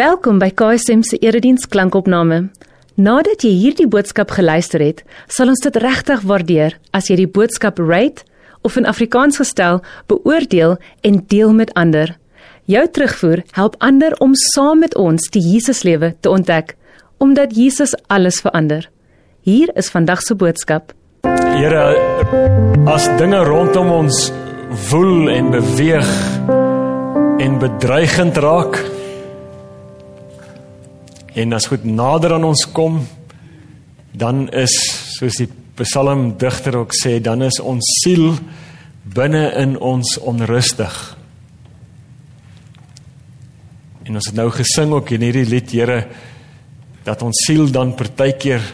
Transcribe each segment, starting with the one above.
Welkom by KSM se erediens klankopname. Nadat jy hierdie boodskap geluister het, sal ons dit regtig waardeer as jy die boodskap rate of in Afrikaans gestel beoordeel en deel met ander. Jou terugvoer help ander om saam met ons die Jesuslewe te ontdek, omdat Jesus alles verander. Hier is vandag se boodskap. Here, as dinge rondom ons woel en beweeg en bedreigend raak, En as goed nader aan ons kom, dan is soos die psalmdigter ook sê, dan is ons siel binne in ons onrustig. En ons het nou gesing ook in hierdie lied, Here, dat ons siel dan partykeer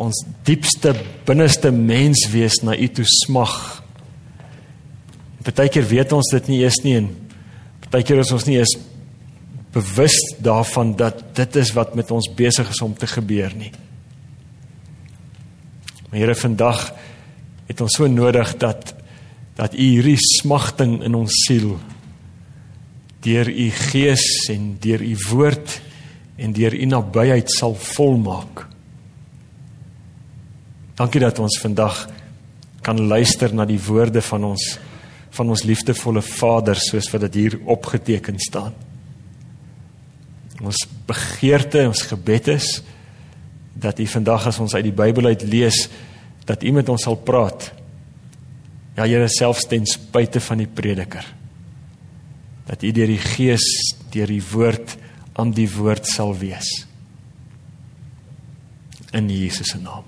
ons diepste binneste menswees na U toe smag. Partykeer weet ons dit nie eens nie en partykeer is ons nie eens bewus daarvan dat dit is wat met ons besig is om te gebeur nie. Maar Here vandag het ons so nodig dat dat U hierdie smagting in ons siel deur U gees en deur U woord en deur U nabyheid sal volmaak. Dankie dat ons vandag kan luister na die woorde van ons van ons liefdevolle Vader soos wat dit hier opgeteken staan ons begeerte, ons gebed is dat U vandag as ons uit die Bybel uit lees dat U met ons sal praat. Ja Here selfs ten spyte van die prediker. Dat U deur die Gees, deur die woord aan die woord sal wees. In Jesus se naam.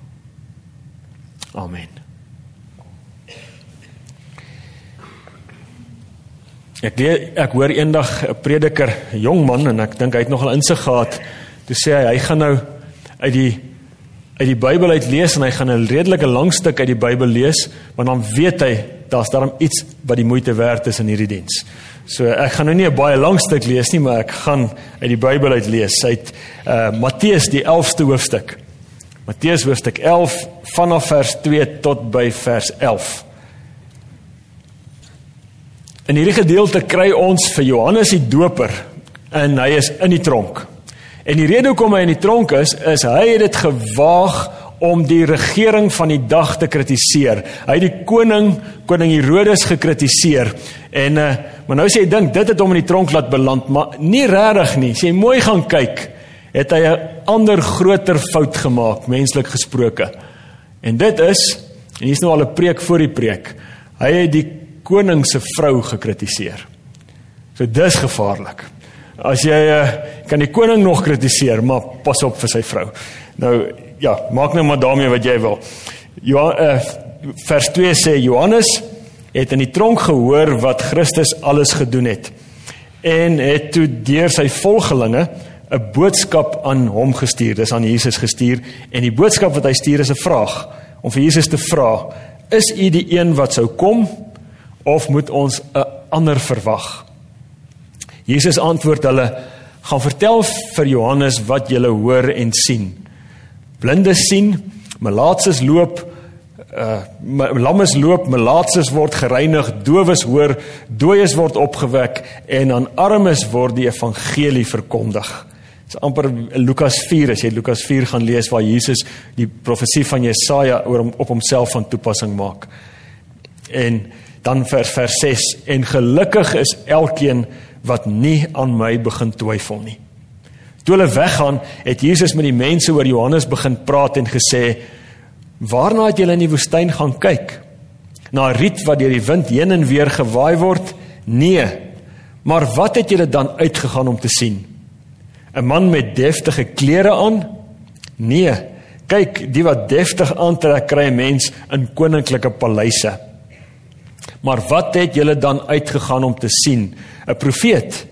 Amen. Ek leer, ek hoor eendag 'n prediker, 'n jong man en ek dink hy het nogal insig gehad. Toe sê hy hy gaan nou uit die uit die Bybel uit lees en hy gaan 'n redelike lang stuk uit die Bybel lees, maar dan weet hy daar's daarom iets wat die moeite werd is in hierdie diens. So ek gaan nou nie 'n baie lang stuk lees nie, maar ek gaan uit die Bybel uit lees. Uit uh Matteus die 11ste hoofstuk. Matteus hoofstuk 11 vanaf vers 2 tot by vers 11. In hierdie gedeelte kry ons vir Johannes die Doper en hy is in die tronk. En die rede hoekom hy in die tronk is, is hy het dit gewaag om die regering van die dag te kritiseer. Hy het die koning, koning Herodes gekritiseer. En uh, maar nou sê hy dink dit het hom in die tronk laat beland, maar nie regtig nie. Sê mooi gaan kyk, het hy 'n ander groter fout gemaak, menslik gesproke. En dit is, en hier's nou al 'n preek voor die preek. Hy het die koning se vrou gekritiseer. So dis gevaarlik. As jy uh, kan die koning nog kritiseer, maar pas op vir sy vrou. Nou ja, maak nou maar daarmee wat jy wil. Ja, uh, vers 2 sê Johannes het in die tronk gehoor wat Christus alles gedoen het en het toe deur sy volgelinge 'n boodskap aan hom gestuur. Dis aan Jesus gestuur en die boodskap wat hy stuur is 'n vraag om vir Jesus te vra: "Is u die een wat sou kom of moet ons 'n ander verwag? Jesus antwoord hulle: "Gaan vertel vir Johannes wat julle hoor en sien. Blindes sien, malaatses loop, uh lammes loop, malaatses word gereinig, dowes hoor, dooies word opgewek en aan armes word die evangelie verkondig." Dit is amper Lukas 4 as jy Lukas 4 gaan lees waar Jesus die profesie van Jesaja oor hom op homself van toepassing maak. En dan vers vers 6 en gelukkig is elkeen wat nie aan my begin twyfel nie. Toe hulle weggaan, het Jesus met die mense oor Johannes begin praat en gesê: "Waarna het julle in die woestyn gaan kyk? Na 'n riet wat deur die wind heen en weer gewaai word? Nee. Maar wat het julle dan uitgegaan om te sien? 'n Man met deftige klere aan? Nee. Kyk, die wat deftig aantrek kry 'n mens in koninklike paleise." Maar wat het julle dan uitgegaan om te sien? 'n Profeet?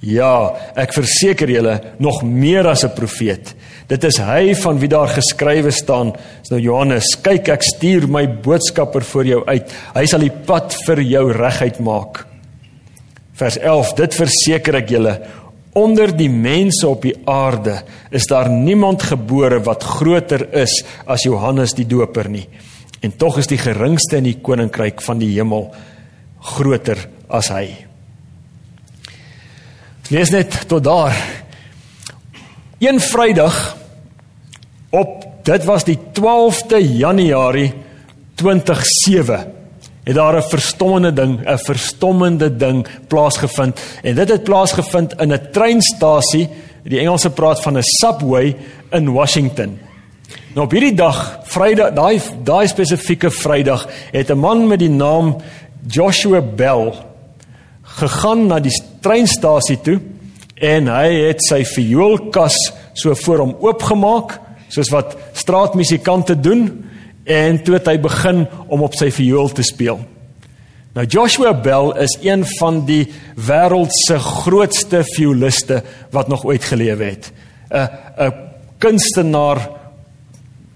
Ja, ek verseker julle, nog meer as 'n profeet. Dit is hy van wie daar geskrywe staan, is nou Johannes, kyk ek stuur my boodskapper voor jou uit. Hy sal die pad vir jou reguit maak. Vers 11, dit verseker ek julle, onder die mense op die aarde is daar niemand gebore wat groter is as Johannes die Doper nie. En tog is die geringste in die koninkryk van die hemel groter as hy. Lees net tot daar. Een Vrydag op dit was die 12de Januarie 2007 het daar 'n verstommende ding, 'n verstommende ding plaasgevind en dit het plaasgevind in 'n treinstasie, die Engelse praat van 'n subway in Washington. Nou op hierdie dag, Vrydag, daai daai spesifieke Vrydag, het 'n man met die naam Joshua Bell gegaan na die treinstasie toe en hy het sy vioolkas so voor hom oopgemaak soos wat straatmusikante doen en toe het hy begin om op sy viool te speel. Nou Joshua Bell is een van die wêreld se grootste violiste wat nog ooit gelewe het. 'n 'n kunstenaar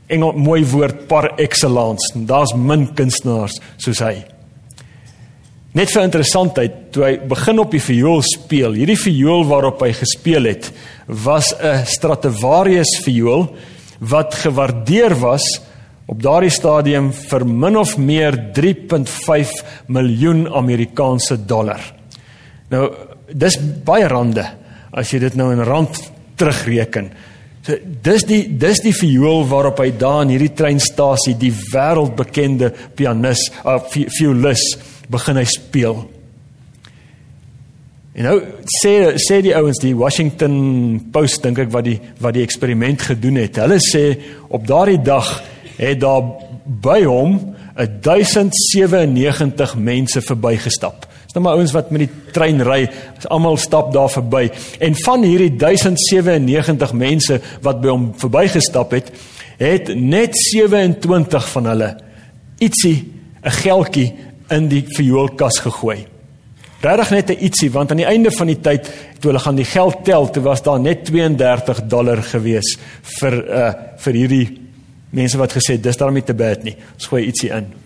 engel mooi woord par excellence. Daar's min kunstenaars soos hy. Net vir interessantheid, toe hy begin op die viool speel, hierdie viool waarop hy gespeel het, was 'n Stradivarius viool wat gewaardeer was op daardie stadium vir min of meer 3.5 miljoen Amerikaanse dollar. Nou dis baie rande as jy dit nou in rand terugreken. So dis die dis die viool waarop hy daar in hierdie treinstasie die wêreldbekende pianis of uh, violis begin hy speel. En nou sê sê die ouens die Washington Post dink ek wat die wat die eksperiment gedoen het. Hulle sê op daardie dag het daar by hom 1097 mense verbygestap. Dis nou maar ouens wat met die trein ry, almal stap daar verby. En van hierdie 1097 mense wat by hom verbygestap het, het net 27 van hulle ietsie 'n geldjie in die vioolkas gegooi. Regtig net 'n ietsie want aan die einde van die tyd toe hulle gaan die geld tel, toe was daar net 32 dollar gewees vir uh vir hierdie mense wat gesê dis daarmee te bad nie. Ons gooi ietsie in.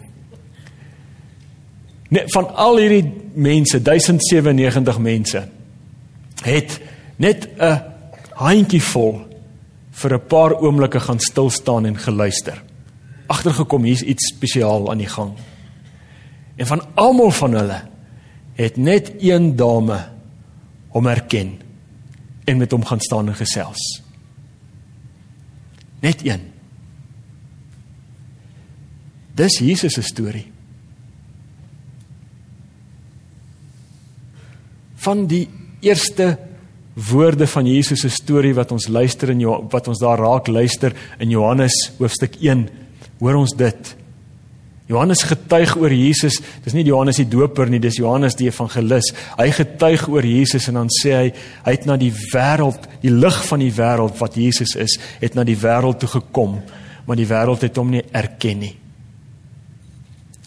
Net van al hierdie mense, 1097 mense het net 'n handjie vol vir 'n paar oomblikke gaan stil staan en geluister. Agtergekom hier's iets spesiaal aan die gang. En van almal van hulle het net een dame hom herken en met hom gaan staan en gesels. Net een. Dis Jesus se storie. Van die eerste woorde van Jesus se storie wat ons luister in wat ons daar raak luister in Johannes hoofstuk 1, hoor ons dit. Johannes getuig oor Jesus. Dis nie Johannes die Doper nie, dis Johannes die evangelis. Hy getuig oor Jesus en dan sê hy hy het na die wêreld, die lig van die wêreld wat Jesus is, het na die wêreld toe gekom, maar die wêreld het hom nie erken nie.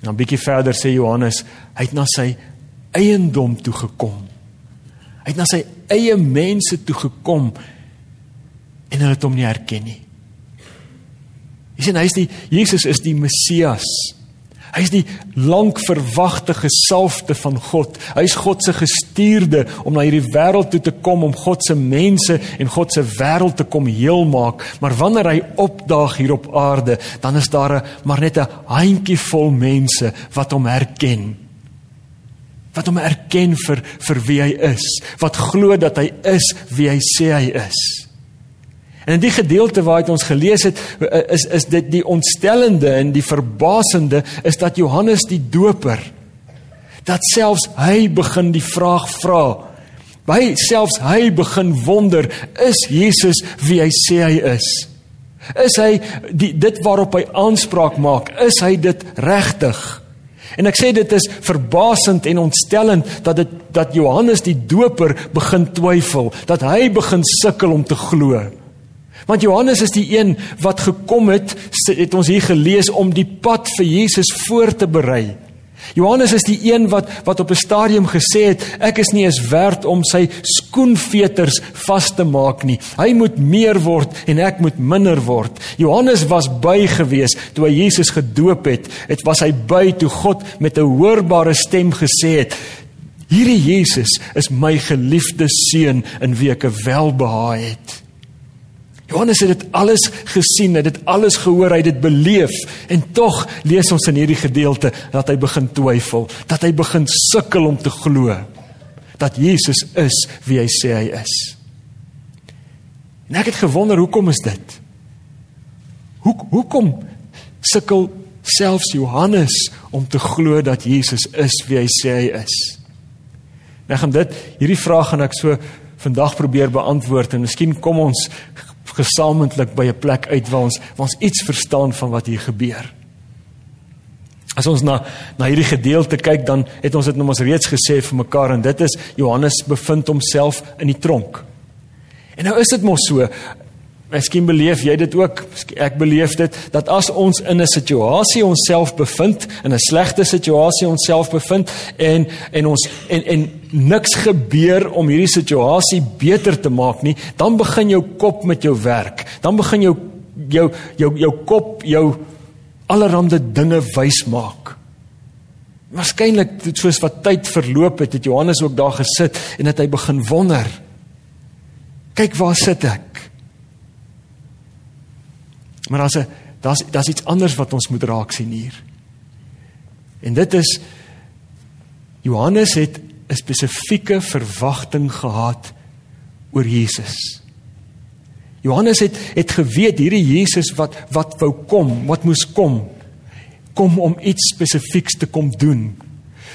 En dan bietjie verder sê Johannes, hy het na sy eiendom toe gekom. Hy het na sy eie mense toe gekom en hulle het hom nie herken nie. Jy sien hy is die Jesus is die Messias. Hy is die lank verwagte gesalfde van God. Hy is God se gestuurde om na hierdie wêreld toe te kom om God se mense en God se wêreld te kom heelmaak. Maar wanneer hy opdaag hier op aarde, dan is daar 'n maar net 'n handjievol mense wat hom herken. Wat hom erken vir vir wie hy is, wat glo dat hy is wie hy sê hy is. En in die gedeelte waar hy ons gelees het, eh, is is dit die ontstellende en die verbasende is dat Johannes die Doper dat selfs hy begin die vraag vra. By selfs hy begin wonder, is Jesus wie hy sê hy is? Is hy die dit waarop hy aanspraak maak, is hy dit regtig? En ek sê dit is verbasend en ontstellend dat dit dat Johannes die Doper begin twyfel, dat hy begin sukkel om te glo. Want Johannes is die een wat gekom het, het ons hier gelees om die pad vir Jesus voor te berei. Johannes is die een wat wat op 'n stadium gesê het ek is nie eens werd om sy skoenveters vas te maak nie. Hy moet meer word en ek moet minder word. Johannes was by gewees toe hy Jesus gedoop het. Dit was hy by toe God met 'n hoorbare stem gesê het: "Hierdie Jesus is my geliefde seun in wie ek welbehae het." Johannes het dit alles gesien, het dit alles gehoor, hy het dit beleef en tog lees ons in hierdie gedeelte dat hy begin twyfel, dat hy begin sukkel om te glo dat Jesus is wie hy sê hy is. En ek het gewonder hoekom is dit? Hoe hoekom sukkel selfs Johannes om te glo dat Jesus is wie hy sê hy is? Nou gaan dit hierdie vraag gaan ek so vandag probeer beantwoord en miskien kom ons gesamentlik by 'n plek uit waar ons waar ons iets verstaan van wat hier gebeur. As ons na na hierdie gedeelte kyk, dan het ons dit nou mos reeds gesê vir mekaar en dit is Johannes bevind homself in die tronk. En nou is dit mos so, Miskien beleef jy dit ook. Ek beleef dit dat as ons in 'n situasie onsself bevind, in 'n slegte situasie onsself bevind en en ons en en niks gebeur om hierdie situasie beter te maak nie, dan begin jou kop met jou werk. Dan begin jou jou jou jou kop jou allerhande dinge wys maak. Waarskynlik soos wat tyd verloop het, het Johannes ook daar gesit en het hy begin wonder. Kyk waar sit ek? Maar daar's 'n daar's daar's iets anders wat ons moet raak sien hier. En dit is Johannes het 'n spesifieke verwagting gehad oor Jesus. Johannes het het geweet hierdie Jesus wat wat wou kom, wat moes kom, kom om iets spesifieks te kom doen.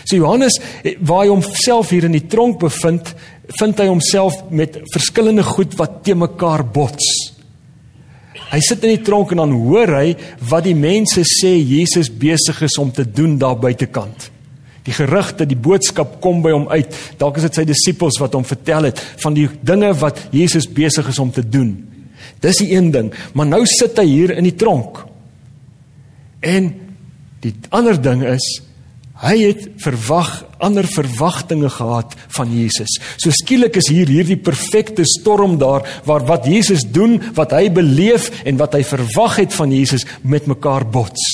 So Johannes waar hy homself hier in die tronk bevind, vind hy homself met verskillende goed wat te mekaar bots. Hy sit in die tronk en dan hoor hy wat die mense sê Jesus besig is om te doen daar buitekant. Die gerugte, die boodskap kom by hom uit. Dalk is dit sy disippels wat hom vertel het van die dinge wat Jesus besig is om te doen. Dis die een ding, maar nou sit hy hier in die tronk. En die ander ding is Hy het verwag ander verwagtinge gehad van Jesus. So skielik is hier hierdie perfekte storm daar waar wat Jesus doen, wat hy beleef en wat hy verwag het van Jesus met mekaar bots.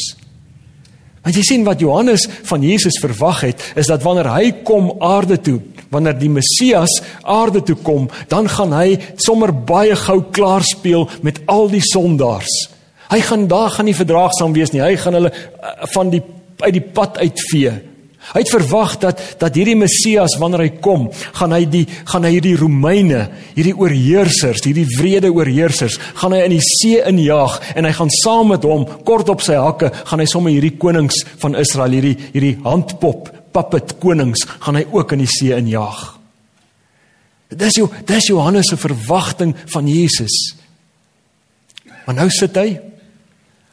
Want jy sien wat Johannes van Jesus verwag het, is dat wanneer hy kom aarde toe, wanneer die Messias aarde toe kom, dan gaan hy sommer baie gou klaar speel met al die sondaars. Hy gaan daar gaan nie verdraagsaam wees nie. Hy gaan hulle uh, van die uit die pad uitvee. Hy het verwag dat dat hierdie Messias wanneer hy kom, gaan hy die gaan hy hierdie Romeine, hierdie oorheersers, hierdie wrede oorheersers, gaan hy in die see injaag en hy gaan saam met hom kort op sy hakke, gaan hy sommer hierdie konings van Israel, hierdie hierdie handpop, puppet konings, gaan hy ook in die see injaag. Dis jou dis Johannes se verwagting van Jesus. Maar nou sit hy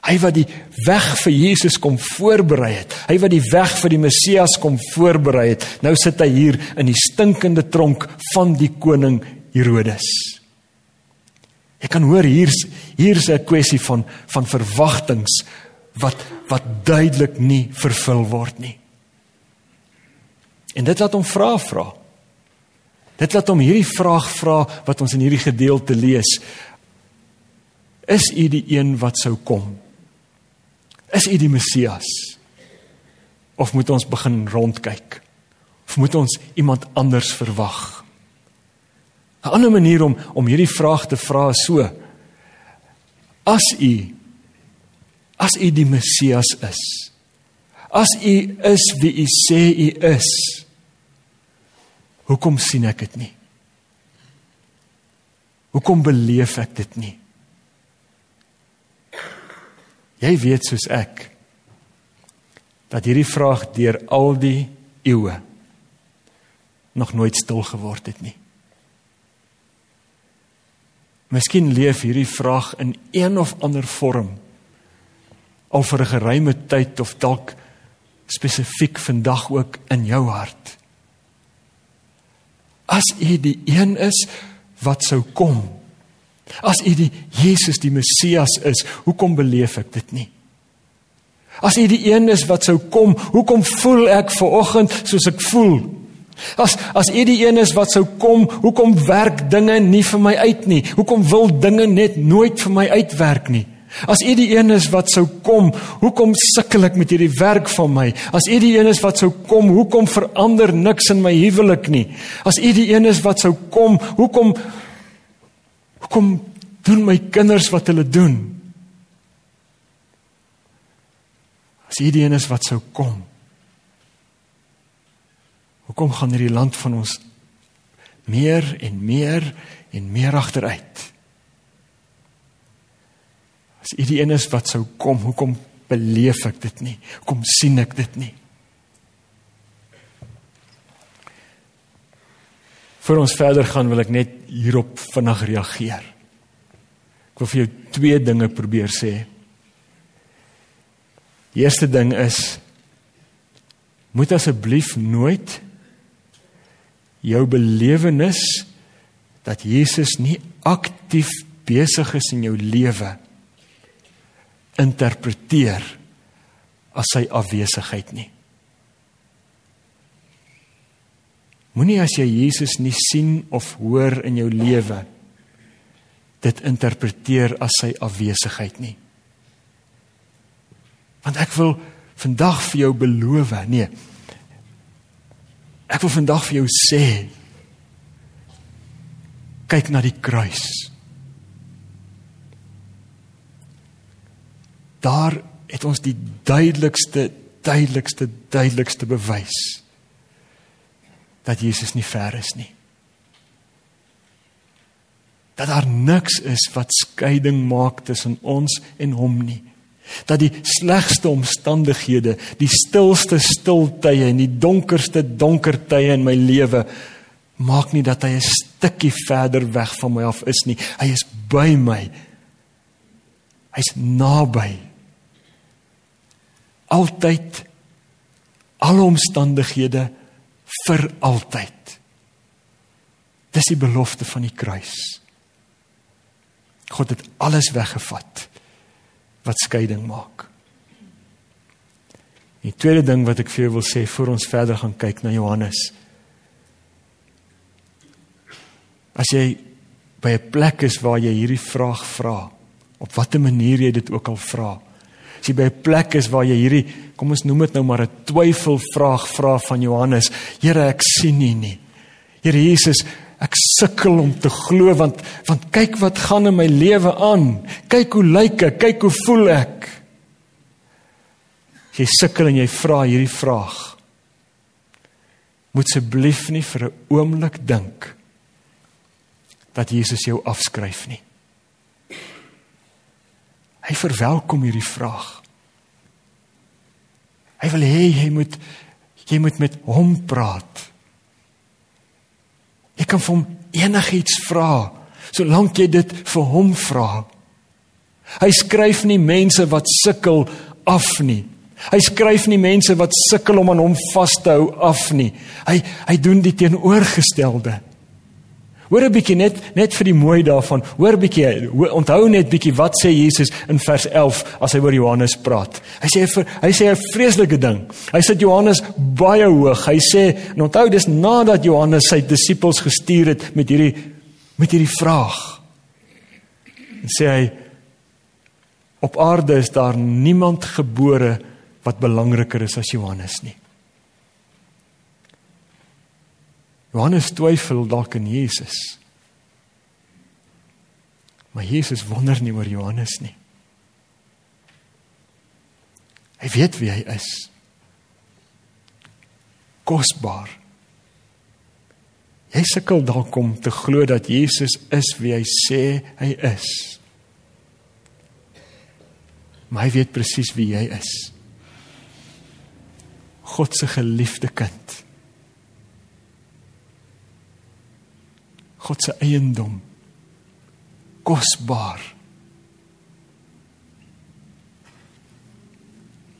Hy wat die weg vir Jesus kom voorberei het. Hy wat die weg vir die Messias kom voorberei het. Nou sit hy hier in die stinkende tronk van die koning Herodes. Jy kan hoor hier's hier's 'n kwessie van van verwagtinge wat wat duidelik nie vervul word nie. En dit laat hom vra vra. Dit laat hom hierdie vraag vra wat ons in hierdie gedeelte lees. Is u die een wat sou kom? Is U die Messias? Of moet ons begin rondkyk? Of moet ons iemand anders verwag? 'n Ander manier om om hierdie vraag te vra is so: As U as U die Messias is, as U is wie U sê U is, hoekom sien ek dit nie? Hoekom beleef ek dit nie? Jy weet soos ek dat hierdie vraag deur al die eeue nog nooit stil geword het nie. Miskien leef hierdie vraag in een of ander vorm al vir 'n geruime tyd of dalk spesifiek vandag ook in jou hart. As U die een is wat sou kom As U die Jesus die Messias is, hoekom beleef ek dit nie? As U die een is wat sou kom, hoekom voel ek ver oggend soos ek voel? As as U die een is wat sou kom, hoekom werk dinge nie vir my uit nie? Hoekom wil dinge net nooit vir my uitwerk nie? As U die een is wat sou kom, hoekom sukkel ek met hierdie werk van my? As U die een is wat sou kom, hoekom verander niks in my huwelik nie? As U die een is wat sou kom, hoekom Hoekom doen my kinders wat hulle doen? As hierdie een is wat sou kom. Hoekom gaan hierdie land van ons meer en meer en meer agteruit? As U die een is wat sou kom, hoekom beleef ek dit nie? Hoekom sien ek dit nie? Voor ons verder gaan wil ek net hierop vinnig reageer. Ek wil vir jou twee dinge probeer sê. Die eerste ding is moet asseblief nooit jou belewenis dat Jesus nie aktief besig is in jou lewe interpreteer as sy afwesigheid nie. Moenie as jy Jesus nie sien of hoor in jou lewe dit interpreteer as sy afwesigheid nie. Want ek wil vandag vir jou beloof, nee. Ek wil vandag vir jou sê kyk na die kruis. Daar het ons die duidelikste duidelikste duidelikste bewys dat Jesus nie ver is nie. Dat daar niks is wat skeiding maak tussen ons en hom nie. Dat die slegste omstandighede, die stilste stiltye en die donkerste donker tye in my lewe maak nie dat hy 'n stukkie verder weg van my af is nie. Hy is by my. Hy's naby. Altyd alle omstandighede vir altyd. Dis die belofte van die kruis. God het alles weggevat wat skeiding maak. Die tweede ding wat ek vir jou wil sê voor ons verder gaan kyk na Johannes. As jy by 'n plek is waar jy hierdie vraag vra, op watter manier jy dit ook al vra. As jy by 'n plek is waar jy hierdie kom ons noem dit nou maar 'n twyfelvraag vra van Johannes. Here, ek sien nie nie. Here Jesus, ek sukkel om te glo want want kyk wat gaan in my lewe aan. Kyk hoe lyk ek, kyk hoe voel ek. Jy sukkel en jy vra hierdie vraag. Moet asseblief nie vir 'n oomblik dink dat Jesus jou afskryf nie. Hy verwelkom hierdie vraag. Hy wil hê jy moet jy moet met hom praat. Jy kan vir hom enigiets vra solank jy dit vir hom vra. Hy skryf nie mense wat sukkel af nie. Hy skryf nie mense wat sukkel om aan hom vas te hou af nie. Hy hy doen die teenoorgestelde. Hoor 'n bietjie net net vir die mooi daarvan. Hoor 'n bietjie. Onthou net bietjie wat sê Jesus in vers 11 as hy oor Johannes praat. Hy sê hy sê 'n vreeslike ding. Hy sit Johannes baie hoog. Hy sê en onthou dis nadat Johannes sy disippels gestuur het met hierdie met hierdie vraag. En sê hy op aarde is daar niemand gebore wat belangriker is as Johannes nie. Johannes twyfel dalk in Jesus. Maar Jesus wonder nie oor Johannes nie. Hy weet wie hy is. Kosbaar. Jy sukkel dalk om te glo dat Jesus is wie hy sê hy is. Maar hy weet presies wie jy is. God se geliefde kind. God se eiendom. Kosbaar.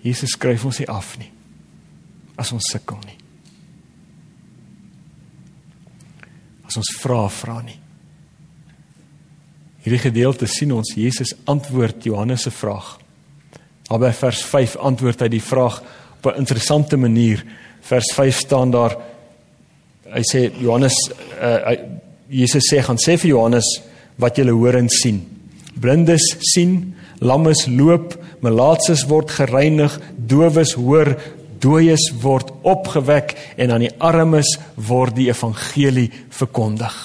Jesus skryf ons nie af nie as ons sukkel nie. As ons vra vra nie. Hierdie gedeelte sien ons Jesus antwoord Johannes se vraag. Albei vers 5 antwoord hy die vraag op 'n interessante manier. Vers 5 staan daar hy sê Johannes uh, hy Jesus sê gaan sê vir Johannes wat jy hoor en sien. Blindes sien, lammes loop, malaatses word gereinig, dowes hoor, dooies word opgewek en aan die armes word die evangelie verkondig.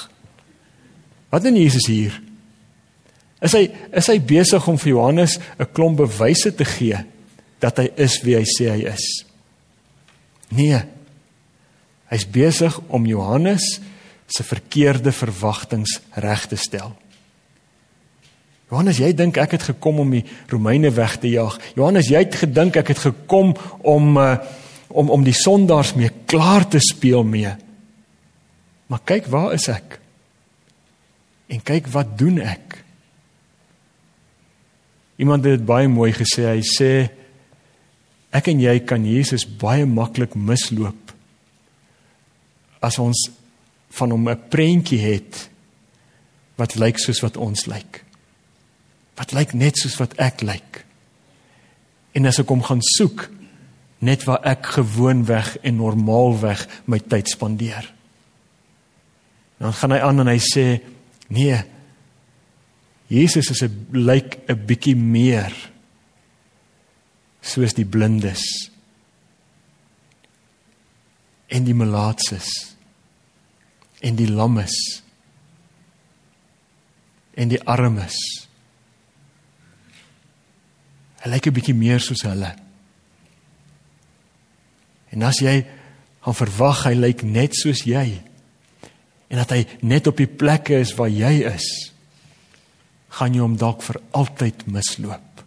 Wat doen Jesus hier? Is hy is hy besig om vir Johannes 'n klomp bewyse te gee dat hy is wie hy sê hy is? Nee. Hy's besig om Johannes se verkeerde verwagtinge reg te stel. Johannes, jy dink ek het gekom om die Romeine weg te jaag. Johannes, jy het gedink ek het gekom om uh, om om die sondaars mee klaar te speel mee. Maar kyk, waar is ek? En kyk wat doen ek? Iemand het dit baie mooi gesê. Hy sê ek en jy kan Jesus baie maklik misloop as ons van hom 'n prentjie het wat lyk soos wat ons lyk. Wat lyk net soos wat ek lyk. En as ek hom gaan soek net waar ek gewoonweg en normaalweg my tyd spandeer. Dan gaan hy aan en hy sê nee. Jesus is 'n lyk 'n bietjie meer soos die blindes en die malaatses en die lammes en die armes. Hy lyk 'n bietjie meer soos hulle. En as jy gaan verwag hy lyk net soos jy en dat hy net op die plekke is waar jy is, gaan jy hom dalk vir altyd misloop.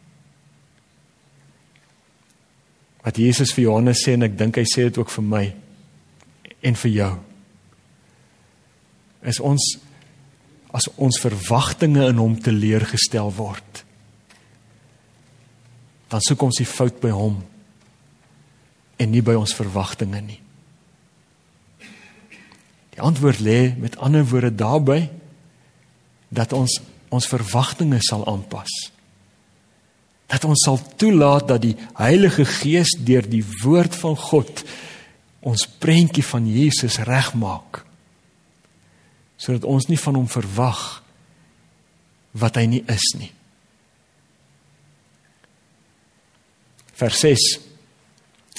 Wat Jesus vir Johannes sê en ek dink hy sê dit ook vir my en vir jou is ons as ons verwagtinge in hom teleurgestel word dan soek ons die fout by hom en nie by ons verwagtinge nie. Die antwoord lê met ander woorde daarby dat ons ons verwagtinge sal aanpas. Dat ons sal toelaat dat die Heilige Gees deur die woord van God ons prentjie van Jesus regmaak sodat ons nie van hom verwag wat hy nie is nie. Vers 6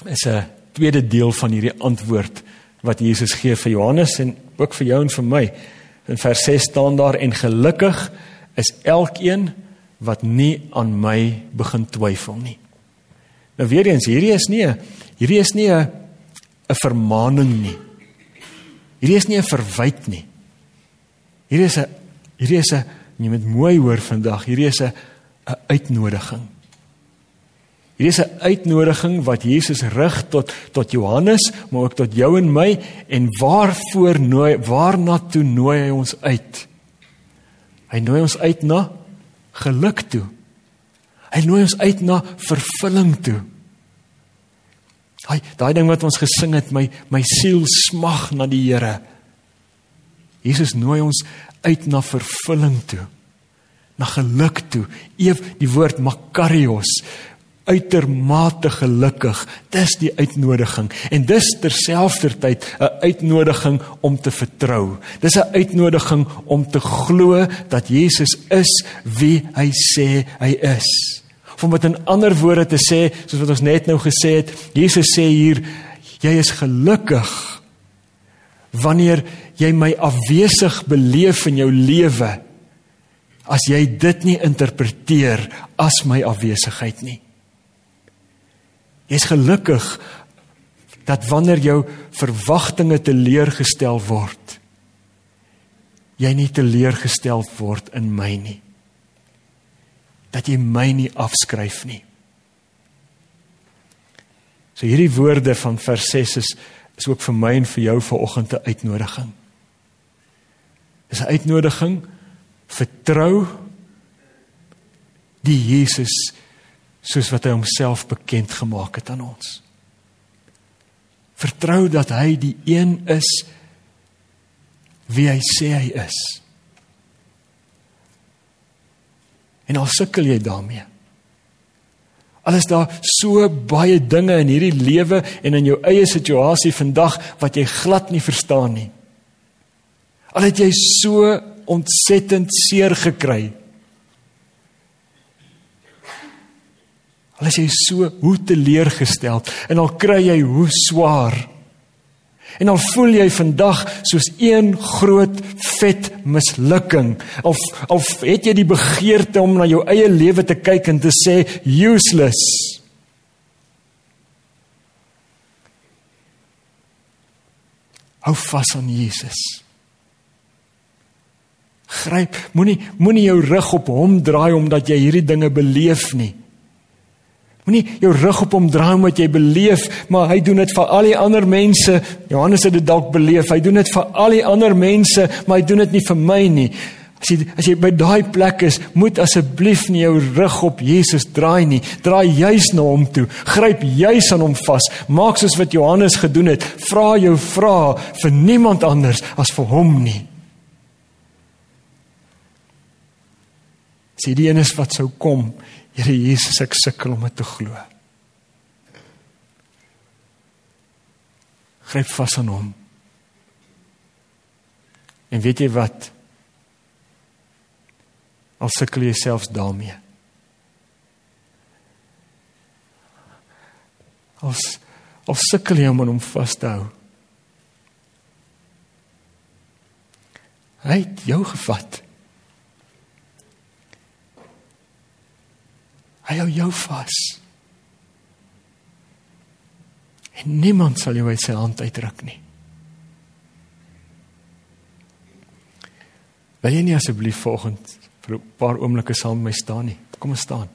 is 'n tweede deel van hierdie antwoord wat Jesus gee vir Johannes en ook vir jou en vir my. In vers 6 staan daar en gelukkig is elkeen wat nie aan my begin twyfel nie. Nou weer eens, hierdie is nie hierdie is nie 'n 'n vermaaning nie. Hierdie is nie 'n verwyt nie. Hierdie is 'n hierdie is 'n jy moet mooi hoor vandag. Hierdie is 'n 'n uitnodiging. Hierdie is 'n uitnodiging wat Jesus rig tot tot Johannes, maar ook tot jou en my en waarvoor nooi waarna toe nooi hy ons uit? Hy nooi ons uit na geluk toe. Hy nooi ons uit na vervulling toe. Hy daai ding wat ons gesing het, my my siel smag na die Here. Jesus nooi ons uit na vervulling toe. Na geluk toe. Eef die woord makarios uitermate gelukkig. Dis die uitnodiging en dis terselfdertyd 'n uitnodiging om te vertrou. Dis 'n uitnodiging om te glo dat Jesus is wie hy sê hy is. Om met 'n ander woorde te sê, soos wat ons net nou gesê het, Jesus sê hier jy is gelukkig wanneer jy my afwesig beleef in jou lewe as jy dit nie interpreteer as my afwesigheid nie. Jy's gelukkig dat wanneer jou verwagtinge teleurgestel word, jy nie teleurgestel word in my nie. Dat jy my nie afskryf nie. So hierdie woorde van vers 6 is is ook vir my en vir jou vanoggend 'n uitnodiging. Dis 'n uitnodiging vertrou die Jesus soos wat hy homself bekend gemaak het aan ons. Vertrou dat hy die een is wie hy sê hy is. En al sukkel jy daarmee. Al is daar so baie dinge in hierdie lewe en in jou eie situasie vandag wat jy glad nie verstaan nie. Al het jy so ontsettend seer gekry. Al is jy so hoe teleurgesteld en al kry jy hoe swaar. En al voel jy vandag soos een groot vet mislukking. Of of het jy die begeerte om na jou eie lewe te kyk en te sê useless. Hou vas aan Jesus. Gryp, moenie moenie jou rug op hom draai omdat jy hierdie dinge beleef nie. Moenie jou rug op hom draai omdat jy beleef, maar hy doen dit vir al die ander mense. Johannes het dit dalk beleef. Hy doen dit vir al die ander mense, maar hy doen dit nie vir my nie. As jy as jy by daai plek is, moet asseblief nie jou rug op Jesus draai nie. Draai juis na hom toe. Gryp juis aan hom vas. Maak soos wat Johannes gedoen het. Vra jou vra vir niemand anders as vir hom nie. Sien die een is wat sou kom Here Jesus, ek sukkel om dit te glo. Gryp vas aan hom. En weet jy wat? Al sukkel jy selfs daarmee. As of sukkel jy om aan hom vas te hou. Hy het jou gevat. Hy hou jou vas. En niemand sal jou uit sy hand uitruk nie. Wil jy nie asseblief volgens vir 'n paar oomblikke saam met my staan nie? Kom ons staan.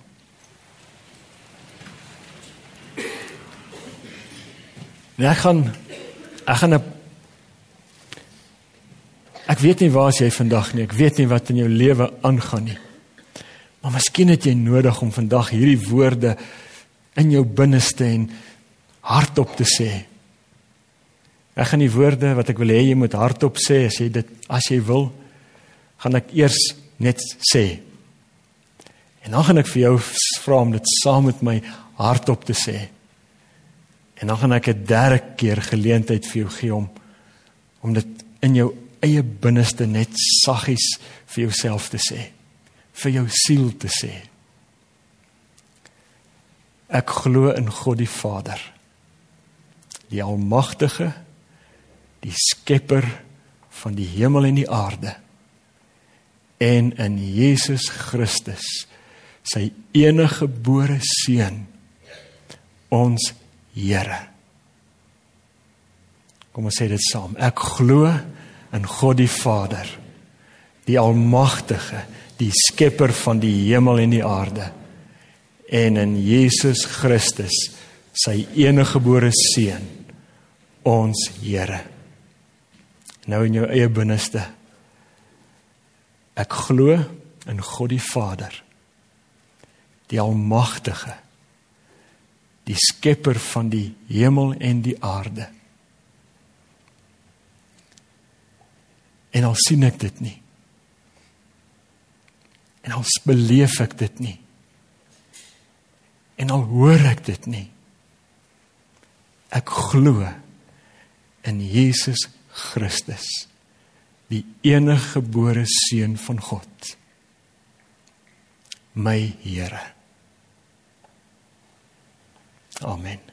Nee, ek gaan ek gaan 'n Ek weet nie waar jy vandag nie. Ek weet nie wat in jou lewe aangaan nie. Maar miskien het jy nodig om vandag hierdie woorde in jou binneste en hardop te sê. Ek gaan die woorde wat ek wil hê jy moet hardop sê as jy dit as jy wil, gaan ek eers net sê. En dan gaan ek vir jou vra om dit saam met my hardop te sê. En dan gaan ek 'n derde keer geleentheid vir jou gee om om dit in jou eie binneste net saggies vir jouself te sê vir jou siel te sê. Ek glo in God die Vader, die almagtige, die skepper van die hemel en die aarde en in Jesus Christus, sy enige gebore seun, ons Here. Kom ons sê dit saam. Ek glo in God die Vader, die almagtige, die skepper van die hemel en die aarde. En in Jesus Christus sy enige gebore seun ons Here. Nou in jou eie binneste. Ek glo in God die Vader die almagtige die skepper van die hemel en die aarde. En al sien ek dit nie En al beleef ek dit nie. En al hoor ek dit nie. Ek glo in Jesus Christus, die enige gebore seun van God. My Here. Amen.